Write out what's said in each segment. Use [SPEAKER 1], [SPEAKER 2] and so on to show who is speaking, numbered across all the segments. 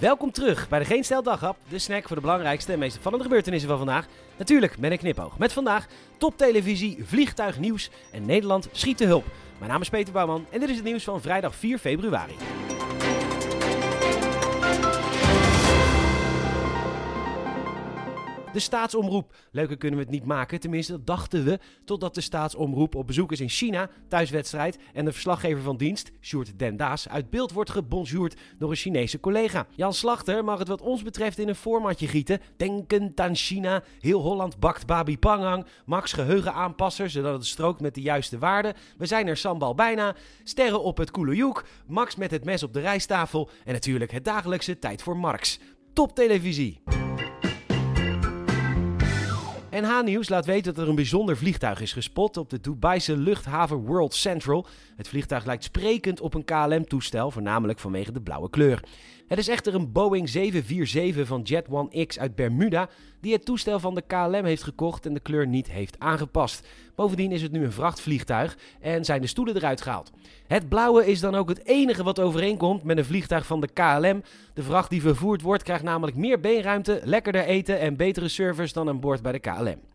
[SPEAKER 1] Welkom terug bij de Geen Stel de snack voor de belangrijkste en meest opvallende gebeurtenissen van vandaag. Natuurlijk met een knipoog. Met vandaag toptelevisie, vliegtuignieuws en Nederland schiet de hulp. Mijn naam is Peter Bouwman en dit is het nieuws van vrijdag 4 februari. De staatsomroep. Leuker kunnen we het niet maken, tenminste dat dachten we. Totdat de staatsomroep op bezoek is in China, thuiswedstrijd. En de verslaggever van dienst, Sjoerd Dendaas, uit beeld wordt gebonjourd door een Chinese collega. Jan Slachter mag het wat ons betreft in een formatje gieten. Denkend aan China, heel Holland bakt babi pangang. Max geheugen aanpassen, zodat het strookt met de juiste waarden. We zijn er sambal bijna. Sterren op het koelejoek. Max met het mes op de rijsttafel. En natuurlijk het dagelijkse tijd voor Marx. Top televisie. NH-nieuws laat weten dat er een bijzonder vliegtuig is gespot op de Dubaise luchthaven World Central. Het vliegtuig lijkt sprekend op een KLM-toestel, voornamelijk vanwege de blauwe kleur. Het is echter een Boeing 747 van Jet One X uit Bermuda die het toestel van de KLM heeft gekocht en de kleur niet heeft aangepast. Bovendien is het nu een vrachtvliegtuig en zijn de stoelen eruit gehaald. Het blauwe is dan ook het enige wat overeenkomt met een vliegtuig van de KLM. De vracht die vervoerd wordt krijgt namelijk meer beenruimte, lekkerder eten en betere service dan aan boord bij de KLM.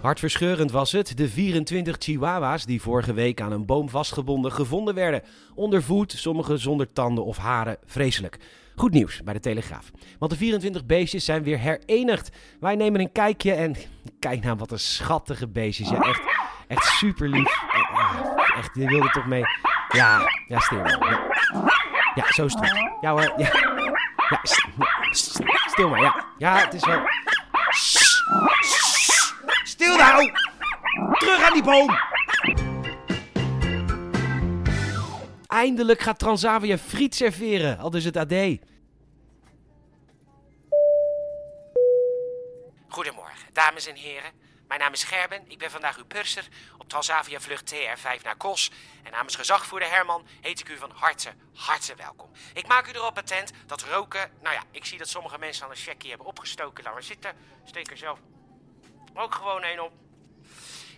[SPEAKER 1] Hartverscheurend was het, de 24 chihuahua's die vorige week aan een boom vastgebonden gevonden werden. Onder voet, sommige zonder tanden of haren, vreselijk. Goed nieuws bij de Telegraaf. Want de 24 beestjes zijn weer herenigd. Wij nemen een kijkje en kijk nou wat een schattige beestjes. Ja, echt, echt super lief. Echt, je wilde toch mee. Ja, ja, stil. Ja, ja zo is het. Ja hoor, ja. Ja, stil maar, ja. Ja, het is wel... Stil nou! Terug aan die boom! Eindelijk gaat Transavia friet serveren, al dus het AD.
[SPEAKER 2] Goedemorgen, dames en heren. Mijn naam is Gerben, ik ben vandaag uw purser op Transavia vlucht TR5 naar Kos. En namens gezagvoerder Herman heet ik u van harte, harte welkom. Ik maak u erop attent dat roken... Nou ja, ik zie dat sommige mensen al een checkie hebben opgestoken. Laat maar zitten, steek er zelf ook gewoon een op.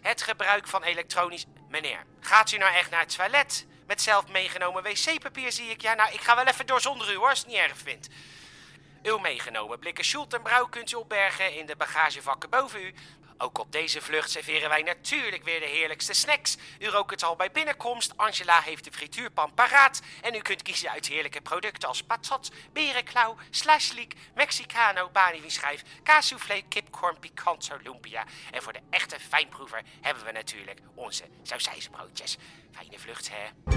[SPEAKER 2] Het gebruik van elektronisch... Meneer, gaat u nou echt naar het toilet? Met zelf meegenomen wc-papier zie ik. Ja, nou, ik ga wel even door zonder u hoor, als het niet erg vindt. Uw meegenomen blikken Schult en Brouw kunt u opbergen in de bagagevakken boven u. Ook op deze vlucht serveren wij natuurlijk weer de heerlijkste snacks. U rookt het al bij binnenkomst. Angela heeft de frituurpan paraat. En u kunt kiezen uit heerlijke producten als patat, berenklauw, slashliek, mexicano, baniwischijf, kaassoufflé, kipcorn, picanto, lumpia. En voor de echte fijnproever hebben we natuurlijk onze sausijzenbroodjes. Fijne vlucht, hè?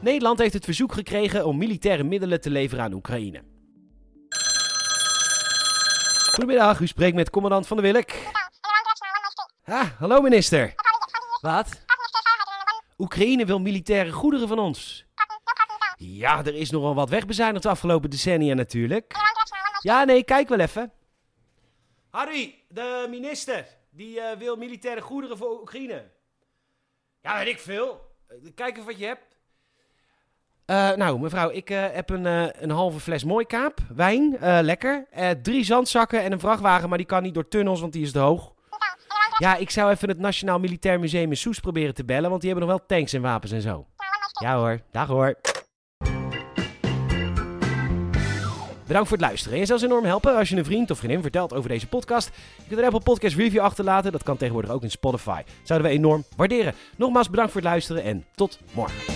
[SPEAKER 1] Nederland heeft het verzoek gekregen om militaire middelen te leveren aan Oekraïne. Goedemiddag, u spreekt met commandant van de Wilk. Ah, hallo minister. Wat? Oekraïne wil militaire goederen van ons. Ja, er is nogal wat wegbezuinigd de afgelopen decennia natuurlijk. Ja, nee, kijk wel even. Harry, de minister, die uh, wil militaire goederen voor Oekraïne. Ja, weet ik veel. Kijk even wat je hebt. Uh, nou, mevrouw, ik uh, heb een, uh, een halve fles mooikaap, wijn, lekker. drie zandzakken en een vrachtwagen, maar die kan niet door tunnels, want die is te hoog. Ja, ik zou even het Nationaal Militair Museum in Soes proberen te bellen, want die hebben nog wel tanks en wapens en zo. Ja hoor, dag hoor. Bedankt voor het luisteren. En je zou enorm helpen als je een vriend of vriendin vertelt over deze podcast. Je kunt een Apple Podcast review achterlaten. Dat kan tegenwoordig ook in Spotify. Zouden we enorm waarderen. Nogmaals bedankt voor het luisteren en tot morgen.